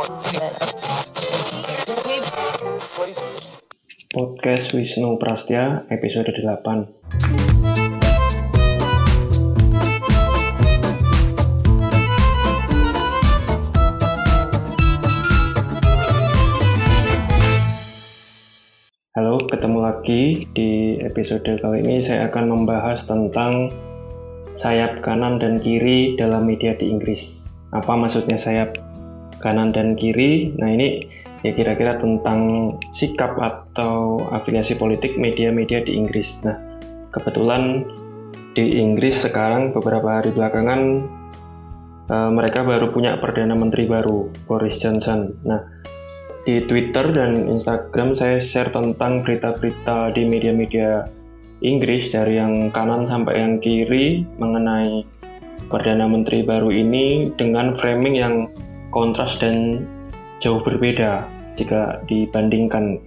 Podcast Wisnu Prastya episode 8 Halo, ketemu lagi di episode kali ini. Saya akan membahas tentang sayap kanan dan kiri dalam media di Inggris. Apa maksudnya sayap kanan dan kiri? Nah, ini ya kira-kira tentang sikap atau afiliasi politik media-media di Inggris. Nah, kebetulan di Inggris sekarang beberapa hari belakangan uh, mereka baru punya perdana menteri baru, Boris Johnson. Nah, di Twitter dan Instagram saya share tentang berita-berita di media-media Inggris dari yang kanan sampai yang kiri mengenai Perdana Menteri baru ini dengan framing yang kontras dan jauh berbeda jika dibandingkan.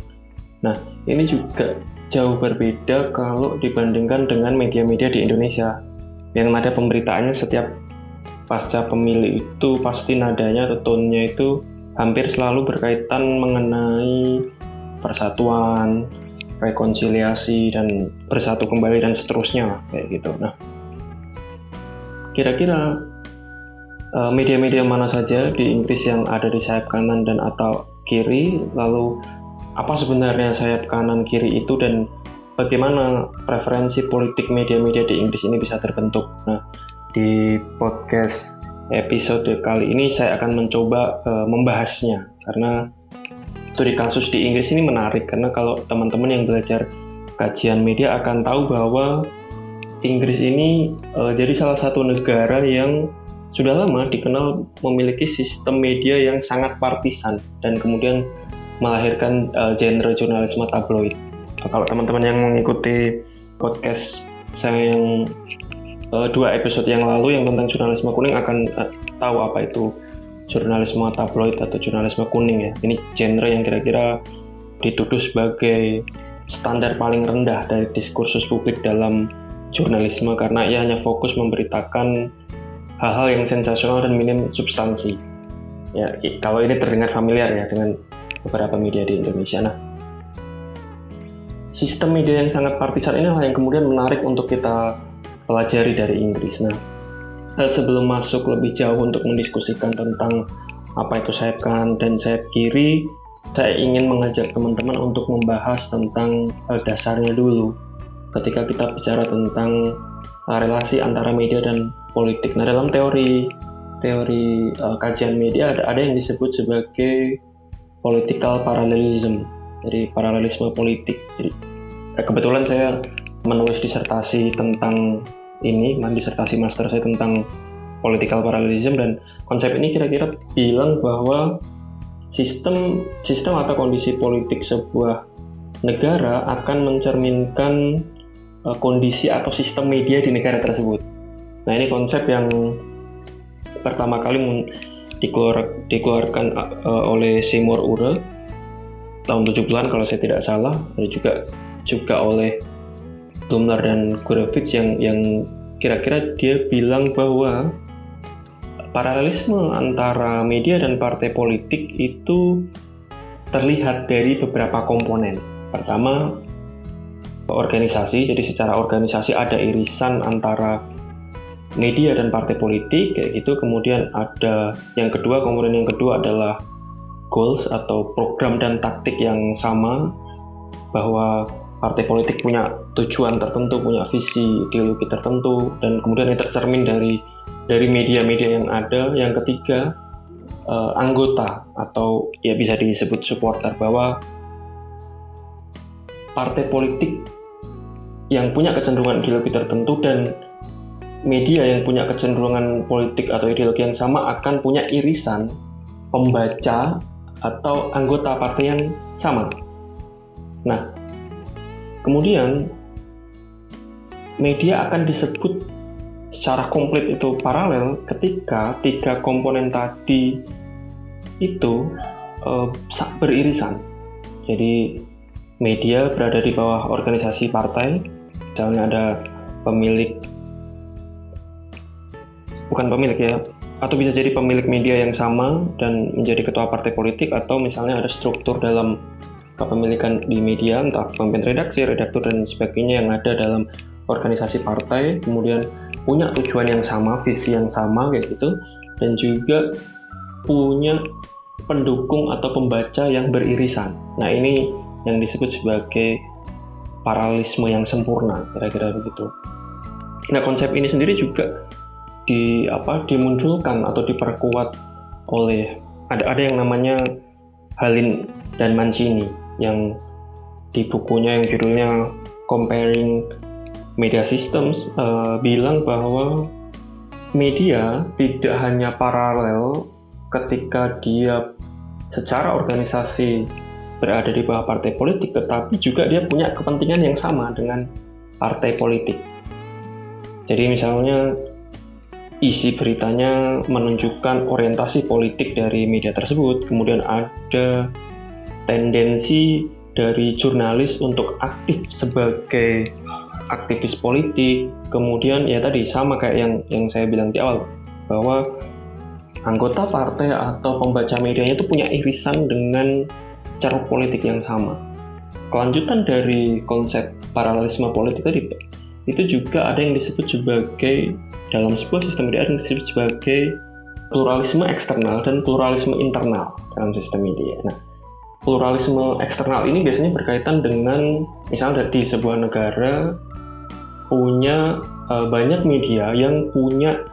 Nah, ini juga jauh berbeda kalau dibandingkan dengan media-media di Indonesia yang nada pemberitaannya setiap pasca pemilu itu pasti nadanya atau tone-nya itu hampir selalu berkaitan mengenai persatuan, rekonsiliasi dan bersatu kembali dan seterusnya kayak gitu. Nah, kira-kira media-media mana saja di Inggris yang ada di sayap kanan dan atau kiri, lalu apa sebenarnya sayap kanan kiri itu dan bagaimana preferensi politik media-media di Inggris ini bisa terbentuk. Nah, di podcast episode kali ini saya akan mencoba uh, membahasnya karena studi kasus di Inggris ini menarik karena kalau teman-teman yang belajar kajian media akan tahu bahwa Inggris ini uh, jadi salah satu negara yang sudah lama dikenal memiliki sistem media yang sangat partisan dan kemudian melahirkan uh, genre jurnalisme tabloid. Kalau teman-teman yang mengikuti podcast saya yang uh, dua episode yang lalu yang tentang jurnalisme kuning akan uh, tahu apa itu jurnalisme tabloid atau jurnalisme kuning ya. Ini genre yang kira-kira dituduh sebagai standar paling rendah dari diskursus publik dalam jurnalisme karena ia hanya fokus memberitakan hal-hal yang sensasional dan minim substansi. Ya, kalau ini terdengar familiar ya dengan beberapa media di Indonesia. Nah, sistem media yang sangat partisan ini yang kemudian menarik untuk kita pelajari dari Inggris. Nah, eh, sebelum masuk lebih jauh untuk mendiskusikan tentang apa itu sayap kanan dan sayap kiri, saya ingin mengajak teman-teman untuk membahas tentang uh, dasarnya dulu. Ketika kita bicara tentang uh, relasi antara media dan politik. Nah, dalam teori teori uh, kajian media ada ada yang disebut sebagai political parallelism. Jadi paralelisme politik. Jadi kebetulan saya menulis disertasi tentang ini, disertasi master saya tentang political parallelism dan konsep ini kira-kira bilang bahwa sistem sistem atau kondisi politik sebuah negara akan mencerminkan uh, kondisi atau sistem media di negara tersebut. Nah ini konsep yang pertama kali dikeluar, dikeluarkan uh, oleh Seymour Ure tahun 70-an kalau saya tidak salah, dan juga juga oleh Tumler dan Gurevich yang yang kira-kira dia bilang bahwa paralelisme antara media dan partai politik itu terlihat dari beberapa komponen. Pertama, organisasi. Jadi secara organisasi ada irisan antara media dan partai politik kayak gitu. Kemudian ada yang kedua, komponen yang kedua adalah goals atau program dan taktik yang sama bahwa partai politik punya tujuan tertentu, punya visi ideologi tertentu, dan kemudian yang tercermin dari dari media-media yang ada. Yang ketiga, uh, anggota atau ya bisa disebut supporter bahwa partai politik yang punya kecenderungan ideologi tertentu dan media yang punya kecenderungan politik atau ideologi yang sama akan punya irisan pembaca atau anggota partai yang sama. Nah, Kemudian media akan disebut secara komplit itu paralel ketika tiga komponen tadi itu uh, beririsan. Jadi media berada di bawah organisasi partai, misalnya ada pemilik bukan pemilik ya, atau bisa jadi pemilik media yang sama dan menjadi ketua partai politik atau misalnya ada struktur dalam kepemilikan di media entah pemimpin redaksi, redaktur dan sebagainya yang ada dalam organisasi partai kemudian punya tujuan yang sama, visi yang sama kayak gitu dan juga punya pendukung atau pembaca yang beririsan. Nah, ini yang disebut sebagai paralelisme yang sempurna, kira-kira begitu. Nah, konsep ini sendiri juga di apa dimunculkan atau diperkuat oleh ada ada yang namanya Halin dan Mancini yang di bukunya yang judulnya Comparing Media Systems uh, bilang bahwa media tidak hanya paralel ketika dia secara organisasi berada di bawah partai politik, tetapi juga dia punya kepentingan yang sama dengan partai politik. Jadi misalnya isi beritanya menunjukkan orientasi politik dari media tersebut, kemudian ada tendensi dari jurnalis untuk aktif sebagai aktivis politik, kemudian ya tadi sama kayak yang yang saya bilang di awal bahwa anggota partai atau pembaca medianya itu punya irisan dengan cara politik yang sama. Kelanjutan dari konsep paralelisme politik tadi, itu juga ada yang disebut sebagai dalam sebuah sistem media yang disebut sebagai pluralisme eksternal dan pluralisme internal dalam sistem media. Nah, pluralisme eksternal ini biasanya berkaitan dengan misalnya di sebuah negara punya uh, banyak media yang punya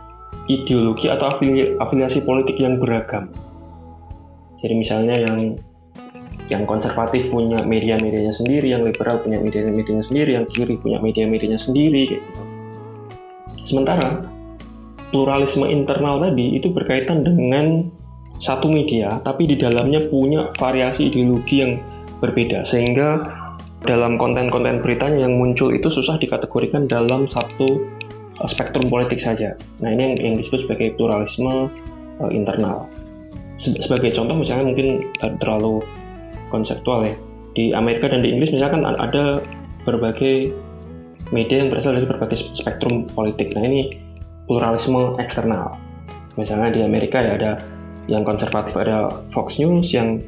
ideologi atau afili afiliasi politik yang beragam. Jadi misalnya yang yang konservatif punya media-medianya sendiri, yang liberal punya media-medianya sendiri, yang kiri punya media-medianya sendiri, gitu. Sementara pluralisme internal tadi itu berkaitan dengan satu media, tapi di dalamnya punya variasi ideologi yang berbeda, sehingga dalam konten-konten beritanya yang muncul itu susah dikategorikan dalam satu spektrum politik saja. Nah ini yang, yang disebut sebagai pluralisme uh, internal. Sebagai contoh misalnya mungkin terlalu konseptual ya. Di Amerika dan di Inggris misalkan ada berbagai media yang berasal dari berbagai spektrum politik. Nah ini pluralisme eksternal. Misalnya di Amerika ya ada yang konservatif ada Fox News, yang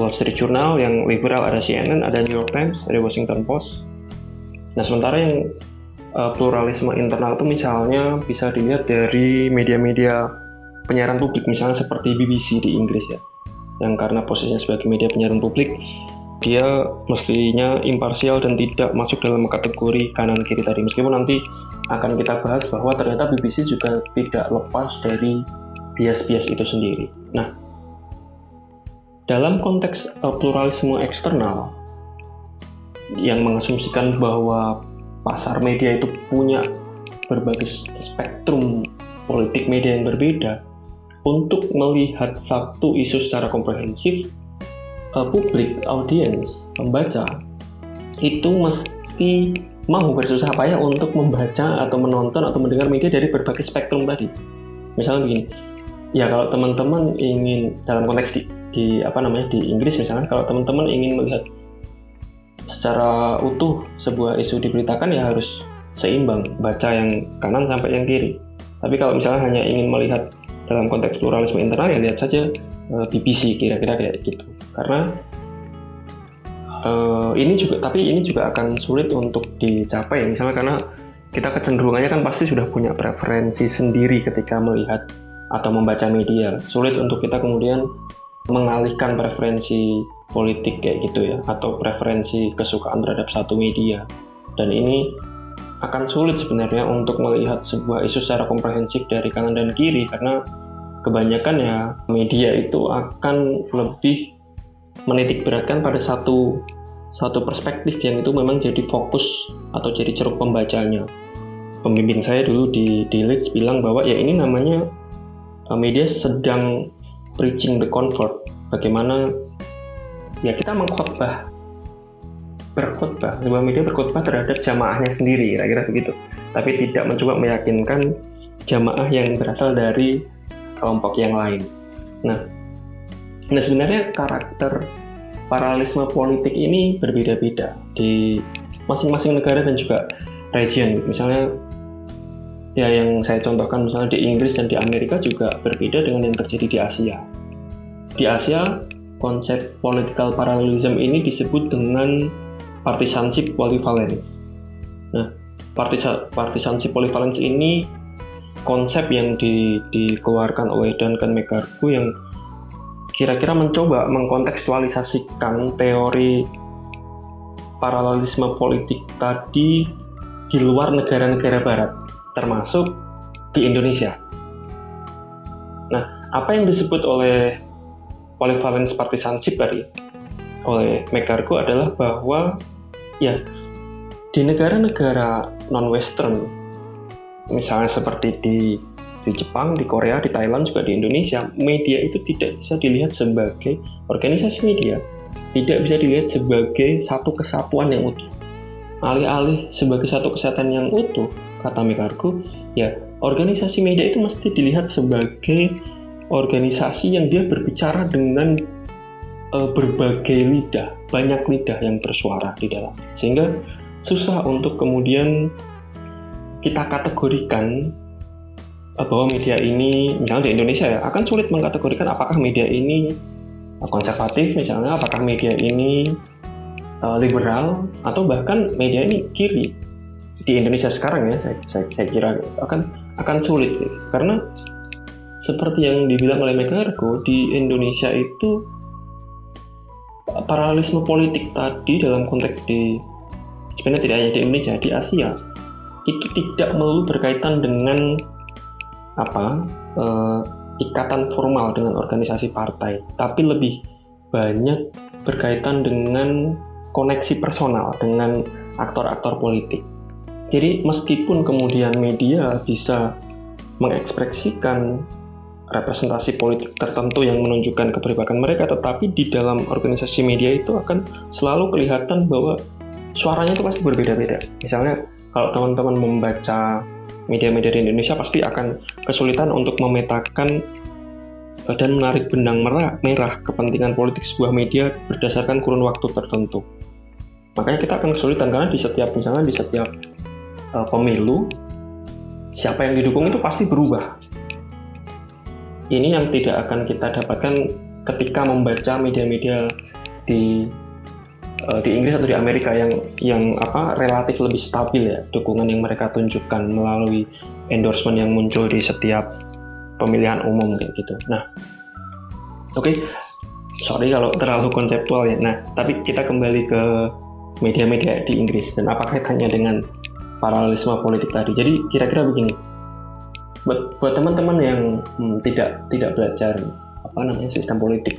Wall Street Journal, yang liberal ada CNN, ada New York Times, ada Washington Post. Nah sementara yang uh, pluralisme internal itu misalnya bisa dilihat dari media-media penyiaran publik misalnya seperti BBC di Inggris ya yang karena posisinya sebagai media penyiaran publik dia mestinya imparsial dan tidak masuk dalam kategori kanan kiri tadi. Meskipun nanti akan kita bahas bahwa ternyata BBC juga tidak lepas dari bias-bias itu sendiri. Nah dalam konteks uh, pluralisme eksternal yang mengasumsikan bahwa pasar media itu punya berbagai spektrum politik media yang berbeda untuk melihat satu isu secara komprehensif uh, publik audiens pembaca itu mesti mau bersusah payah untuk membaca atau menonton atau mendengar media dari berbagai spektrum tadi. Misalnya begini ya kalau teman-teman ingin dalam konteks di, di apa namanya di Inggris misalnya kalau teman-teman ingin melihat secara utuh sebuah isu diberitakan ya harus seimbang baca yang kanan sampai yang kiri. Tapi kalau misalnya hanya ingin melihat dalam konteks pluralisme internal ya lihat saja uh, kira-kira kayak gitu. Karena uh, ini juga tapi ini juga akan sulit untuk dicapai misalnya karena kita kecenderungannya kan pasti sudah punya preferensi sendiri ketika melihat atau membaca media. Sulit untuk kita kemudian mengalihkan preferensi politik kayak gitu ya atau preferensi kesukaan terhadap satu media. Dan ini akan sulit sebenarnya untuk melihat sebuah isu secara komprehensif dari kanan dan kiri karena kebanyakan ya media itu akan lebih menitik beratkan pada satu satu perspektif yang itu memang jadi fokus atau jadi ceruk pembacanya. Pembimbing saya dulu di, di Leeds bilang bahwa ya ini namanya eh, media sedang preaching the convert. Bagaimana ya kita mengkhotbah berkhotbah sebuah media berkhotbah terhadap jamaahnya sendiri kira-kira begitu tapi tidak mencoba meyakinkan jamaah yang berasal dari kelompok yang lain nah nah sebenarnya karakter paralelisme politik ini berbeda-beda di masing-masing negara dan juga region misalnya ya yang saya contohkan misalnya di Inggris dan di Amerika juga berbeda dengan yang terjadi di Asia. Di Asia, konsep political parallelism ini disebut dengan partisanship polyvalence. Nah, partisanship polyvalence ini konsep yang di, dikeluarkan oleh Duncan McGargo yang kira-kira mencoba mengkontekstualisasikan teori paralelisme politik tadi di luar negara-negara barat termasuk di Indonesia. Nah, apa yang disebut oleh polyvalence partisanship tadi oleh McCargo adalah bahwa ya di negara-negara non-western misalnya seperti di di Jepang, di Korea, di Thailand juga di Indonesia, media itu tidak bisa dilihat sebagai organisasi media, tidak bisa dilihat sebagai satu kesatuan yang utuh. Alih-alih sebagai satu kesatuan yang utuh, kata Mekarku, ya organisasi media itu mesti dilihat sebagai organisasi yang dia berbicara dengan uh, berbagai lidah, banyak lidah yang bersuara di dalam. Sehingga susah untuk kemudian kita kategorikan uh, bahwa media ini, misalnya di Indonesia ya, akan sulit mengkategorikan apakah media ini konservatif misalnya, apakah media ini uh, liberal, atau bahkan media ini kiri di Indonesia sekarang ya saya, saya, saya kira akan akan sulit ya. karena seperti yang dibilang oleh Megargo di Indonesia itu paralelisme politik tadi dalam konteks di sebenarnya tidak hanya di Indonesia di Asia itu tidak melulu berkaitan dengan apa eh, ikatan formal dengan organisasi partai tapi lebih banyak berkaitan dengan koneksi personal dengan aktor-aktor politik jadi meskipun kemudian media bisa mengekspresikan representasi politik tertentu yang menunjukkan keberpihakan mereka, tetapi di dalam organisasi media itu akan selalu kelihatan bahwa suaranya itu pasti berbeda-beda. Misalnya kalau teman-teman membaca media-media di Indonesia pasti akan kesulitan untuk memetakan eh, dan menarik benang merah, merah kepentingan politik sebuah media berdasarkan kurun waktu tertentu. Makanya kita akan kesulitan karena di setiap misalnya di setiap uh, pemilu siapa yang didukung itu pasti berubah. Ini yang tidak akan kita dapatkan ketika membaca media-media di uh, di Inggris atau di Amerika yang yang apa relatif lebih stabil ya dukungan yang mereka tunjukkan melalui endorsement yang muncul di setiap pemilihan umum kayak gitu. Nah, oke, okay. sorry kalau terlalu konseptual ya. Nah, tapi kita kembali ke media-media di Inggris dan apa kaitannya dengan paralelisme politik tadi. Jadi kira-kira begini, buat buat teman-teman yang hmm, tidak tidak belajar apa namanya sistem politik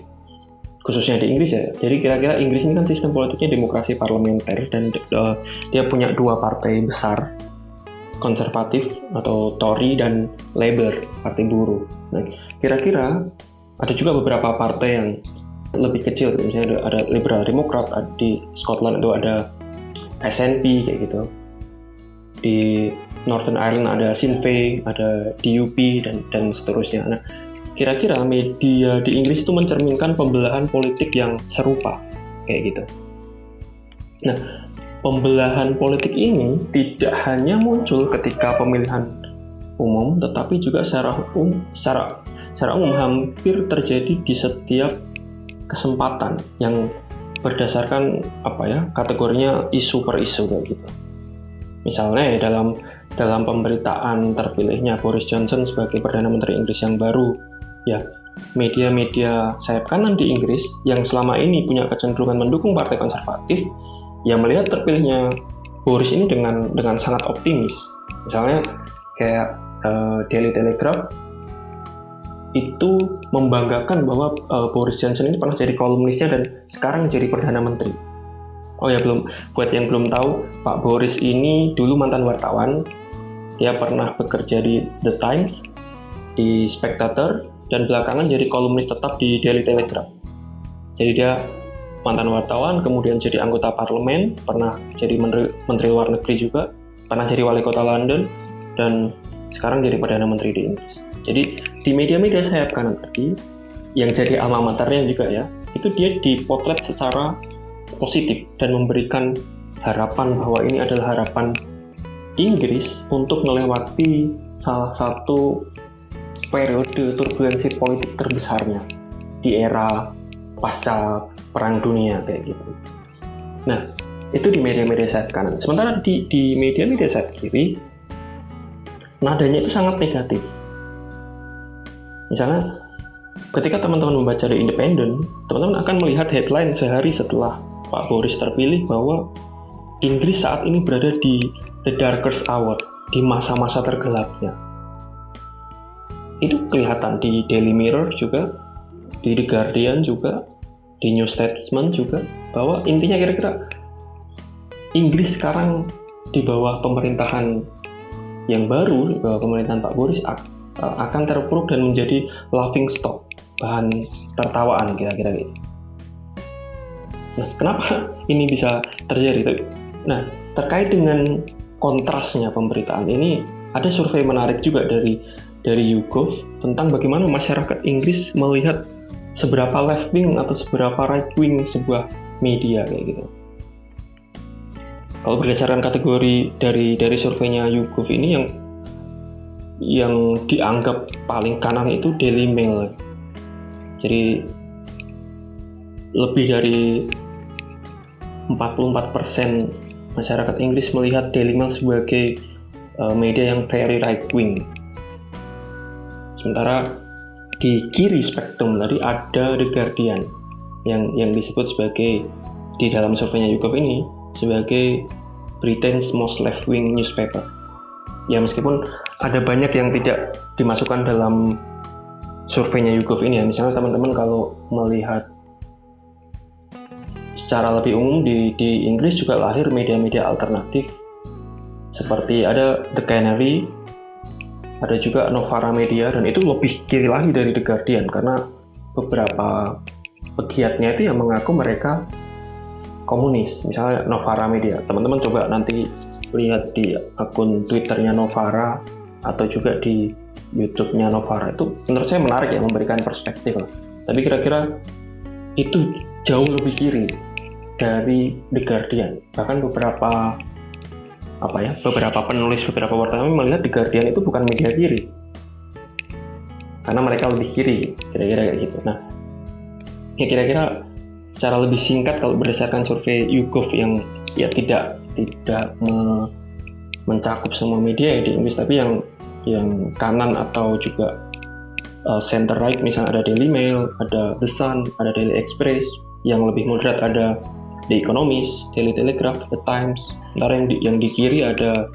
khususnya di Inggris ya. Jadi kira-kira Inggris ini kan sistem politiknya demokrasi parlementer dan uh, dia punya dua partai besar konservatif atau Tory dan Labour partai buruh. Nah, kira-kira ada juga beberapa partai yang lebih kecil, misalnya ada, ada Liberal Demokrat di Scotland itu ada SNP kayak gitu di Northern Ireland ada Sinn Féin, ada DUP dan dan seterusnya. Nah, kira-kira media di Inggris itu mencerminkan pembelahan politik yang serupa kayak gitu. Nah, pembelahan politik ini tidak hanya muncul ketika pemilihan umum, tetapi juga secara umum, secara, secara umum hampir terjadi di setiap kesempatan yang berdasarkan apa ya kategorinya isu per isu kayak gitu. Misalnya ya dalam dalam pemberitaan terpilihnya Boris Johnson sebagai Perdana Menteri Inggris yang baru, ya media-media sayap kanan di Inggris yang selama ini punya kecenderungan mendukung partai konservatif, yang melihat terpilihnya Boris ini dengan dengan sangat optimis. Misalnya kayak uh, Daily Telegraph itu membanggakan bahwa uh, Boris Johnson ini pernah jadi kolumnisnya dan sekarang jadi perdana menteri. Oh ya belum, buat yang belum tahu, Pak Boris ini dulu mantan wartawan. Dia pernah bekerja di The Times, di Spectator, dan belakangan jadi kolumnis tetap di Daily Telegraph. Jadi dia mantan wartawan, kemudian jadi anggota parlemen, pernah jadi menteri, menteri luar negeri juga, pernah jadi wali kota London, dan sekarang jadi perdana menteri di Inggris. Jadi di media-media sayap kanan tadi, yang jadi alma maternya juga ya, itu dia dipotret secara positif dan memberikan harapan bahwa ini adalah harapan Inggris untuk melewati salah satu periode turbulensi politik terbesarnya di era pasca perang dunia kayak gitu. Nah, itu di media-media sayap kanan. Sementara di di media-media sayap kiri nadanya itu sangat negatif. Misalnya ketika teman-teman membaca The Independent, teman-teman akan melihat headline sehari setelah Pak Boris terpilih bahwa Inggris saat ini berada di the darkest hour, di masa-masa tergelapnya. Itu kelihatan di Daily Mirror juga, di The Guardian juga, di New Statesman juga, bahwa intinya kira-kira Inggris sekarang di bawah pemerintahan yang baru, di bawah pemerintahan Pak Boris akan terpuruk dan menjadi laughing stock, bahan tertawaan kira-kira gitu. Nah, kenapa ini bisa terjadi? Nah, terkait dengan kontrasnya pemberitaan ini, ada survei menarik juga dari dari YouGov tentang bagaimana masyarakat Inggris melihat seberapa left wing atau seberapa right wing sebuah media kayak gitu. Kalau berdasarkan kategori dari dari surveinya YouGov ini yang yang dianggap paling kanan itu Daily Mail. Jadi lebih dari 44% masyarakat Inggris melihat Daily Mail sebagai uh, media yang very right wing. Sementara di kiri spektrum tadi ada The Guardian yang yang disebut sebagai di dalam surveinya YouGov ini sebagai Britain's most left wing newspaper. Ya meskipun ada banyak yang tidak dimasukkan dalam surveinya YouGov ini ya. Misalnya teman-teman kalau melihat secara lebih umum di, di Inggris juga lahir media-media alternatif seperti ada The Canary, ada juga Novara Media dan itu lebih kiri lagi dari The Guardian karena beberapa pegiatnya itu yang mengaku mereka komunis, misalnya Novara Media. Teman-teman coba nanti lihat di akun Twitternya Novara atau juga di YouTube-nya Novara itu menurut saya menarik ya memberikan perspektif. Tapi kira-kira itu jauh lebih kiri dari The Guardian. Bahkan beberapa apa ya, beberapa penulis, beberapa wartawan melihat The Guardian itu bukan media kiri. Karena mereka lebih kiri, kira-kira kayak gitu. Nah, ya kira-kira secara lebih singkat kalau berdasarkan survei YouGov yang ya tidak tidak me, mencakup semua media ya di Inggris, tapi yang yang kanan atau juga uh, center right misalnya ada Daily Mail, ada The Sun, ada Daily Express, yang lebih moderat ada The Economist, Daily Telegraph, The Times. Sementara yang di, yang di kiri ada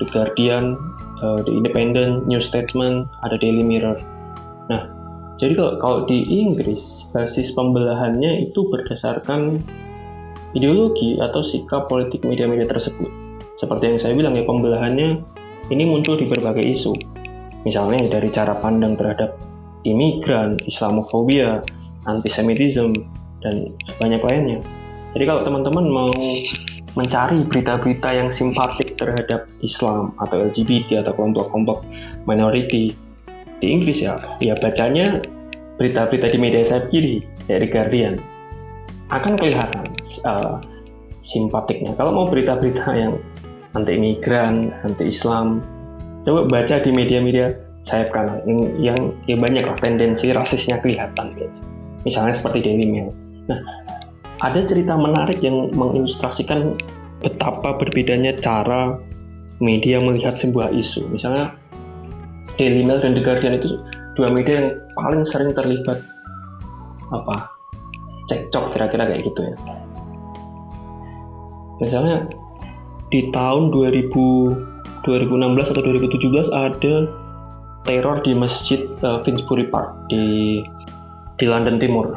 The Guardian, uh, The Independent, New Statesman, ada Daily Mirror. Nah, jadi kalau, kalau di Inggris, basis pembelahannya itu berdasarkan ideologi atau sikap politik media-media tersebut. Seperti yang saya bilang ya, pembelahannya ini muncul di berbagai isu. Misalnya dari cara pandang terhadap imigran, Islamofobia, antisemitisme, dan banyak lainnya. Jadi kalau teman-teman mau mencari berita-berita yang simpatik terhadap Islam atau LGBT atau kelompok-kelompok minority di Inggris ya, ya bacanya berita-berita di media sayap kiri dari Guardian akan kelihatan uh, simpatiknya. Kalau mau berita-berita yang anti imigran, anti Islam, coba baca di media-media sayap kanan yang, yang ya banyak tendensi rasisnya kelihatan. Misalnya seperti Daily Mail. Nah, ada cerita menarik yang mengilustrasikan betapa berbedanya cara media melihat sebuah isu. Misalnya Daily Mail dan The Guardian itu dua media yang paling sering terlibat apa cekcok kira-kira kayak gitu ya. Misalnya di tahun 2000 2016 atau 2017 ada teror di masjid uh, Finsbury Park di di London Timur.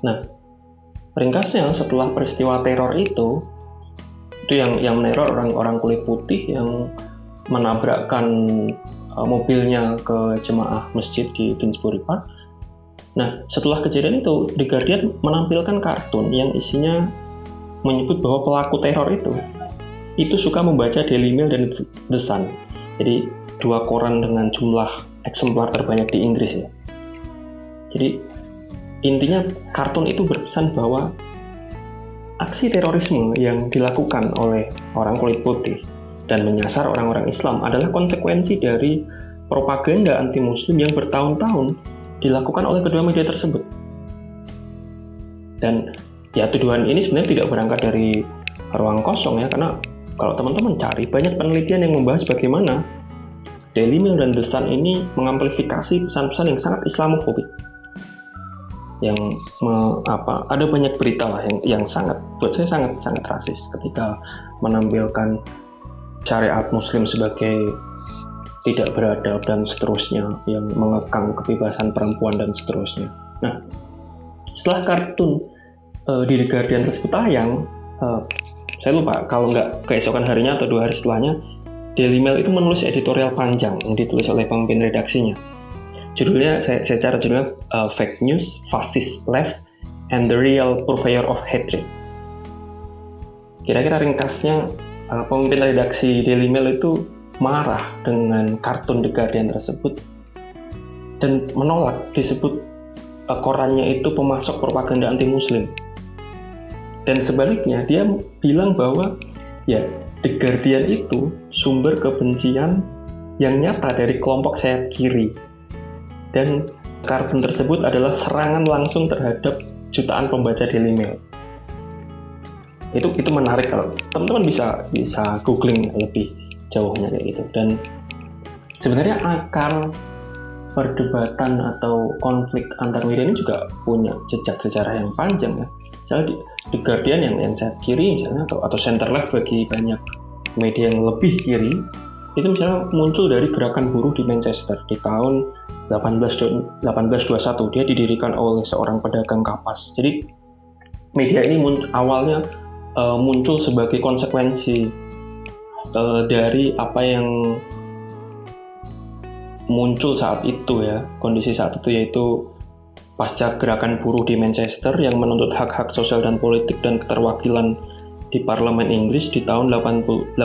Nah, Ringkasnya, setelah peristiwa teror itu, itu yang yang meneror orang-orang kulit putih yang menabrakkan uh, mobilnya ke jemaah masjid di Finsbury Park. Nah, setelah kejadian itu, The Guardian menampilkan kartun yang isinya menyebut bahwa pelaku teror itu itu suka membaca Daily Mail dan The Sun. Jadi dua koran dengan jumlah eksemplar terbanyak di Inggris ya. Jadi intinya kartun itu berpesan bahwa aksi terorisme yang dilakukan oleh orang kulit putih dan menyasar orang-orang Islam adalah konsekuensi dari propaganda anti-Muslim yang bertahun-tahun dilakukan oleh kedua media tersebut. Dan ya tuduhan ini sebenarnya tidak berangkat dari ruang kosong ya, karena kalau teman-teman cari banyak penelitian yang membahas bagaimana Daily Mail dan The Sun ini mengamplifikasi pesan-pesan yang sangat Islamofobik. Yang me, apa ada banyak berita lah yang yang sangat buat saya sangat sangat rasis ketika menampilkan syariat muslim sebagai tidak beradab dan seterusnya yang mengekang kebebasan perempuan dan seterusnya. Nah, setelah kartun uh, di The Guardian tersebut tayang, uh, saya lupa kalau nggak keesokan harinya atau dua hari setelahnya, Daily Mail itu menulis editorial panjang yang ditulis oleh pemimpin redaksinya. Judulnya, saya, saya cara judulnya uh, Fake News, Fascist Left, and the Real Purveyor of Hatred. Kira-kira ringkasnya, uh, pemimpin redaksi Daily Mail itu marah dengan kartun The Guardian tersebut dan menolak disebut uh, korannya itu pemasok propaganda anti-muslim. Dan sebaliknya, dia bilang bahwa ya The Guardian itu sumber kebencian yang nyata dari kelompok sayap kiri. Dan kartun tersebut adalah serangan langsung terhadap jutaan pembaca Daily Mail. Itu itu menarik kalau teman-teman bisa bisa googling lebih jauhnya kayak gitu. Dan sebenarnya akar perdebatan atau konflik antar media ini juga punya jejak sejarah yang panjang ya. Misalnya di, The Guardian yang, yang saya kiri misalnya atau, atau center left bagi banyak media yang lebih kiri itu misalnya muncul dari gerakan buruh di Manchester di tahun 18, 1821 dia didirikan oleh seorang pedagang kapas jadi media ini muncul, awalnya uh, muncul sebagai konsekuensi uh, dari apa yang muncul saat itu ya kondisi saat itu yaitu pasca gerakan buruh di Manchester yang menuntut hak-hak sosial dan politik dan keterwakilan di parlemen Inggris di tahun 1819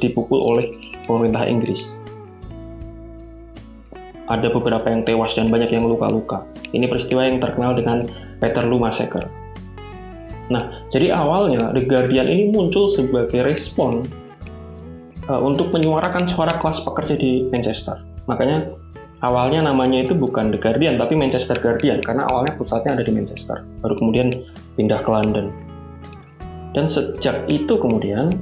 dipukul oleh pemerintah Inggris. Ada beberapa yang tewas dan banyak yang luka-luka. Ini peristiwa yang terkenal dengan Peterloo Massacre. Nah, jadi awalnya The Guardian ini muncul sebagai respon uh, untuk menyuarakan suara kelas pekerja di Manchester. Makanya awalnya namanya itu bukan The Guardian tapi Manchester Guardian karena awalnya pusatnya ada di Manchester baru kemudian pindah ke London dan sejak itu kemudian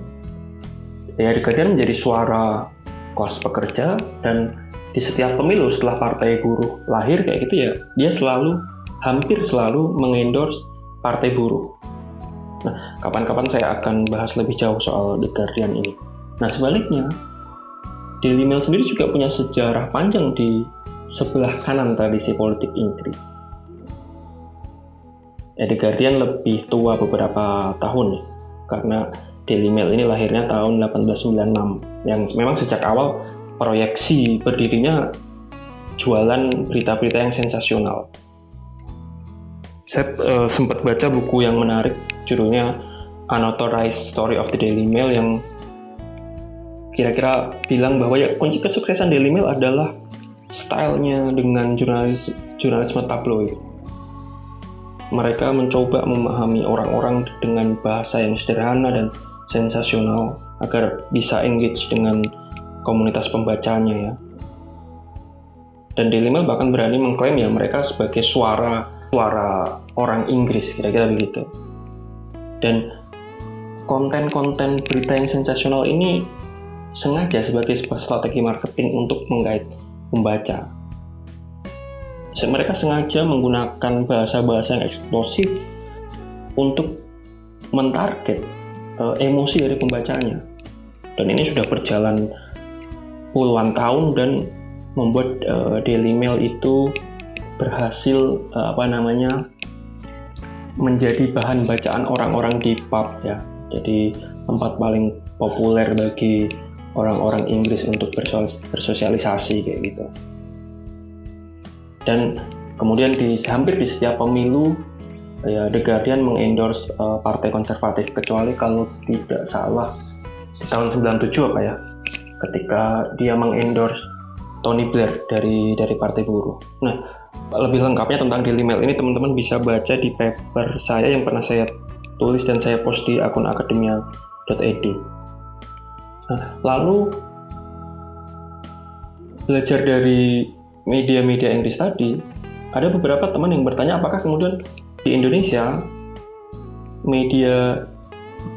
ya The Guardian menjadi suara kelas pekerja dan di setiap pemilu setelah partai buruh lahir kayak gitu ya dia selalu hampir selalu mengendorse partai buruh nah kapan-kapan saya akan bahas lebih jauh soal The Guardian ini nah sebaliknya Daily Mail sendiri juga punya sejarah panjang di sebelah kanan tradisi politik Inggris. Ya, The Guardian lebih tua beberapa tahun ya, karena Daily Mail ini lahirnya tahun 1896 yang memang sejak awal proyeksi berdirinya jualan berita-berita yang sensasional. Saya uh, sempat baca buku yang menarik judulnya Unauthorized Story of the Daily Mail yang kira-kira bilang bahwa ya kunci kesuksesan Daily Mail adalah stylenya dengan jurnalis jurnalisme tabloid. Mereka mencoba memahami orang-orang dengan bahasa yang sederhana dan sensasional agar bisa engage dengan komunitas pembacanya ya. Dan Daily Mail bahkan berani mengklaim ya mereka sebagai suara suara orang Inggris kira-kira begitu. Dan konten-konten berita yang sensasional ini sengaja sebagai sebuah strategi marketing untuk menggait pembaca. Mereka sengaja menggunakan bahasa-bahasa yang eksplosif untuk mentarget uh, emosi dari pembacanya. Dan ini sudah berjalan puluhan tahun dan membuat uh, Daily Mail itu berhasil uh, apa namanya menjadi bahan bacaan orang-orang di pub ya. Jadi tempat paling populer bagi orang-orang Inggris untuk bersosialisasi kayak gitu. Dan kemudian di hampir di setiap pemilu ya The Guardian mengendorse uh, partai konservatif kecuali kalau tidak salah di tahun 97 apa ya ketika dia mengendorse Tony Blair dari dari Partai Buruh. Nah, lebih lengkapnya tentang Daily Mail ini teman-teman bisa baca di paper saya yang pernah saya tulis dan saya post di akun akademia.edu. Nah, lalu belajar dari media-media Inggris tadi, ada beberapa teman yang bertanya apakah kemudian di Indonesia media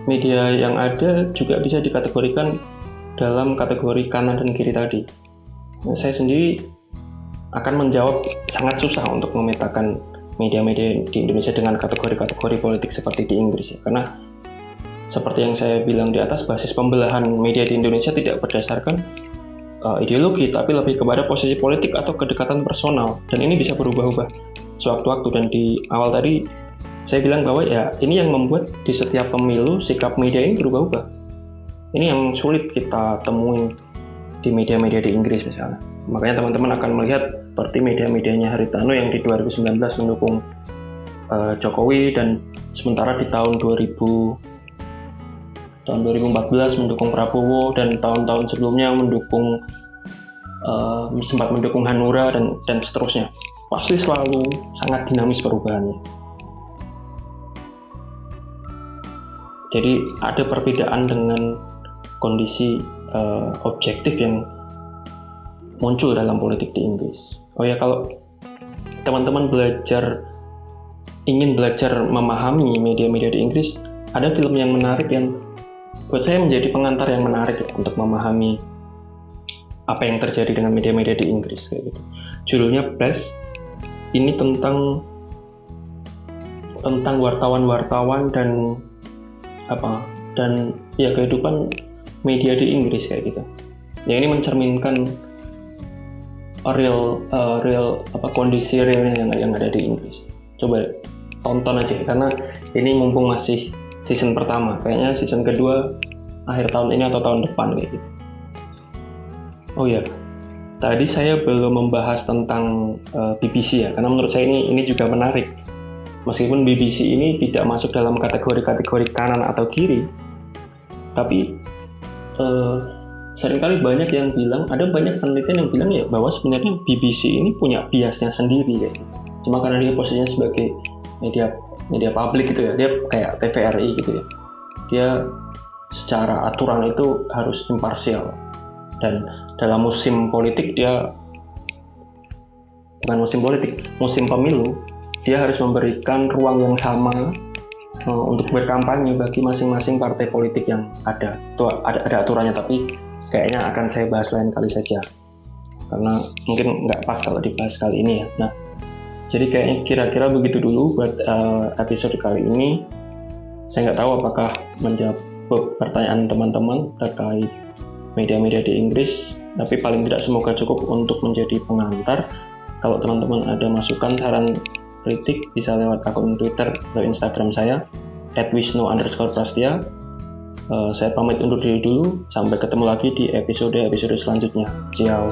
media yang ada juga bisa dikategorikan dalam kategori kanan dan kiri tadi. Nah, saya sendiri akan menjawab sangat susah untuk memetakan media-media di Indonesia dengan kategori-kategori politik seperti di Inggris ya. Karena seperti yang saya bilang di atas, basis pembelahan media di Indonesia tidak berdasarkan uh, ideologi, tapi lebih kepada posisi politik atau kedekatan personal. Dan ini bisa berubah-ubah sewaktu-waktu. Dan di awal tadi saya bilang bahwa ya ini yang membuat di setiap pemilu sikap media ini berubah-ubah. Ini yang sulit kita temui di media-media di Inggris misalnya. Makanya teman-teman akan melihat seperti media-medianya Haritano yang di 2019 mendukung uh, Jokowi dan sementara di tahun 2000 tahun 2014 mendukung Prabowo dan tahun-tahun sebelumnya mendukung uh, sempat mendukung Hanura dan dan seterusnya pasti selalu sangat dinamis perubahannya jadi ada perbedaan dengan kondisi uh, objektif yang muncul dalam politik di Inggris oh ya kalau teman-teman belajar ingin belajar memahami media-media di Inggris ada film yang menarik yang buat saya menjadi pengantar yang menarik ya, untuk memahami apa yang terjadi dengan media-media di Inggris kayak gitu. Judulnya Press. Ini tentang tentang wartawan-wartawan dan apa dan ya kehidupan media di Inggris kayak gitu. Ya ini mencerminkan real uh, real apa kondisi realnya yang yang ada di Inggris. Coba tonton aja karena ini mumpung masih season pertama kayaknya season kedua akhir tahun ini atau tahun depan kayak gitu oh ya tadi saya belum membahas tentang uh, eh, BBC ya karena menurut saya ini ini juga menarik meskipun BBC ini tidak masuk dalam kategori-kategori kanan atau kiri tapi uh, sering kali banyak yang bilang ada banyak penelitian yang bilang ya bahwa sebenarnya BBC ini punya biasnya sendiri ya. Cuma karena dia posisinya sebagai media media publik gitu ya dia kayak TVRI gitu ya. Dia secara aturan itu harus imparsial. Dan dalam musim politik dia bukan musim politik musim pemilu dia harus memberikan ruang yang sama untuk berkampanye bagi masing-masing partai politik yang ada itu ada, ada aturannya tapi kayaknya akan saya bahas lain kali saja karena mungkin nggak pas kalau dibahas kali ini ya nah jadi kayaknya kira-kira begitu dulu buat uh, episode kali ini. Saya nggak tahu apakah menjawab pertanyaan teman-teman terkait media-media di Inggris, tapi paling tidak semoga cukup untuk menjadi pengantar. Kalau teman-teman ada masukan, saran, kritik, bisa lewat akun Twitter atau Instagram saya, wisnu underscore prastia. Uh, saya pamit undur diri dulu, sampai ketemu lagi di episode-episode selanjutnya. Ciao.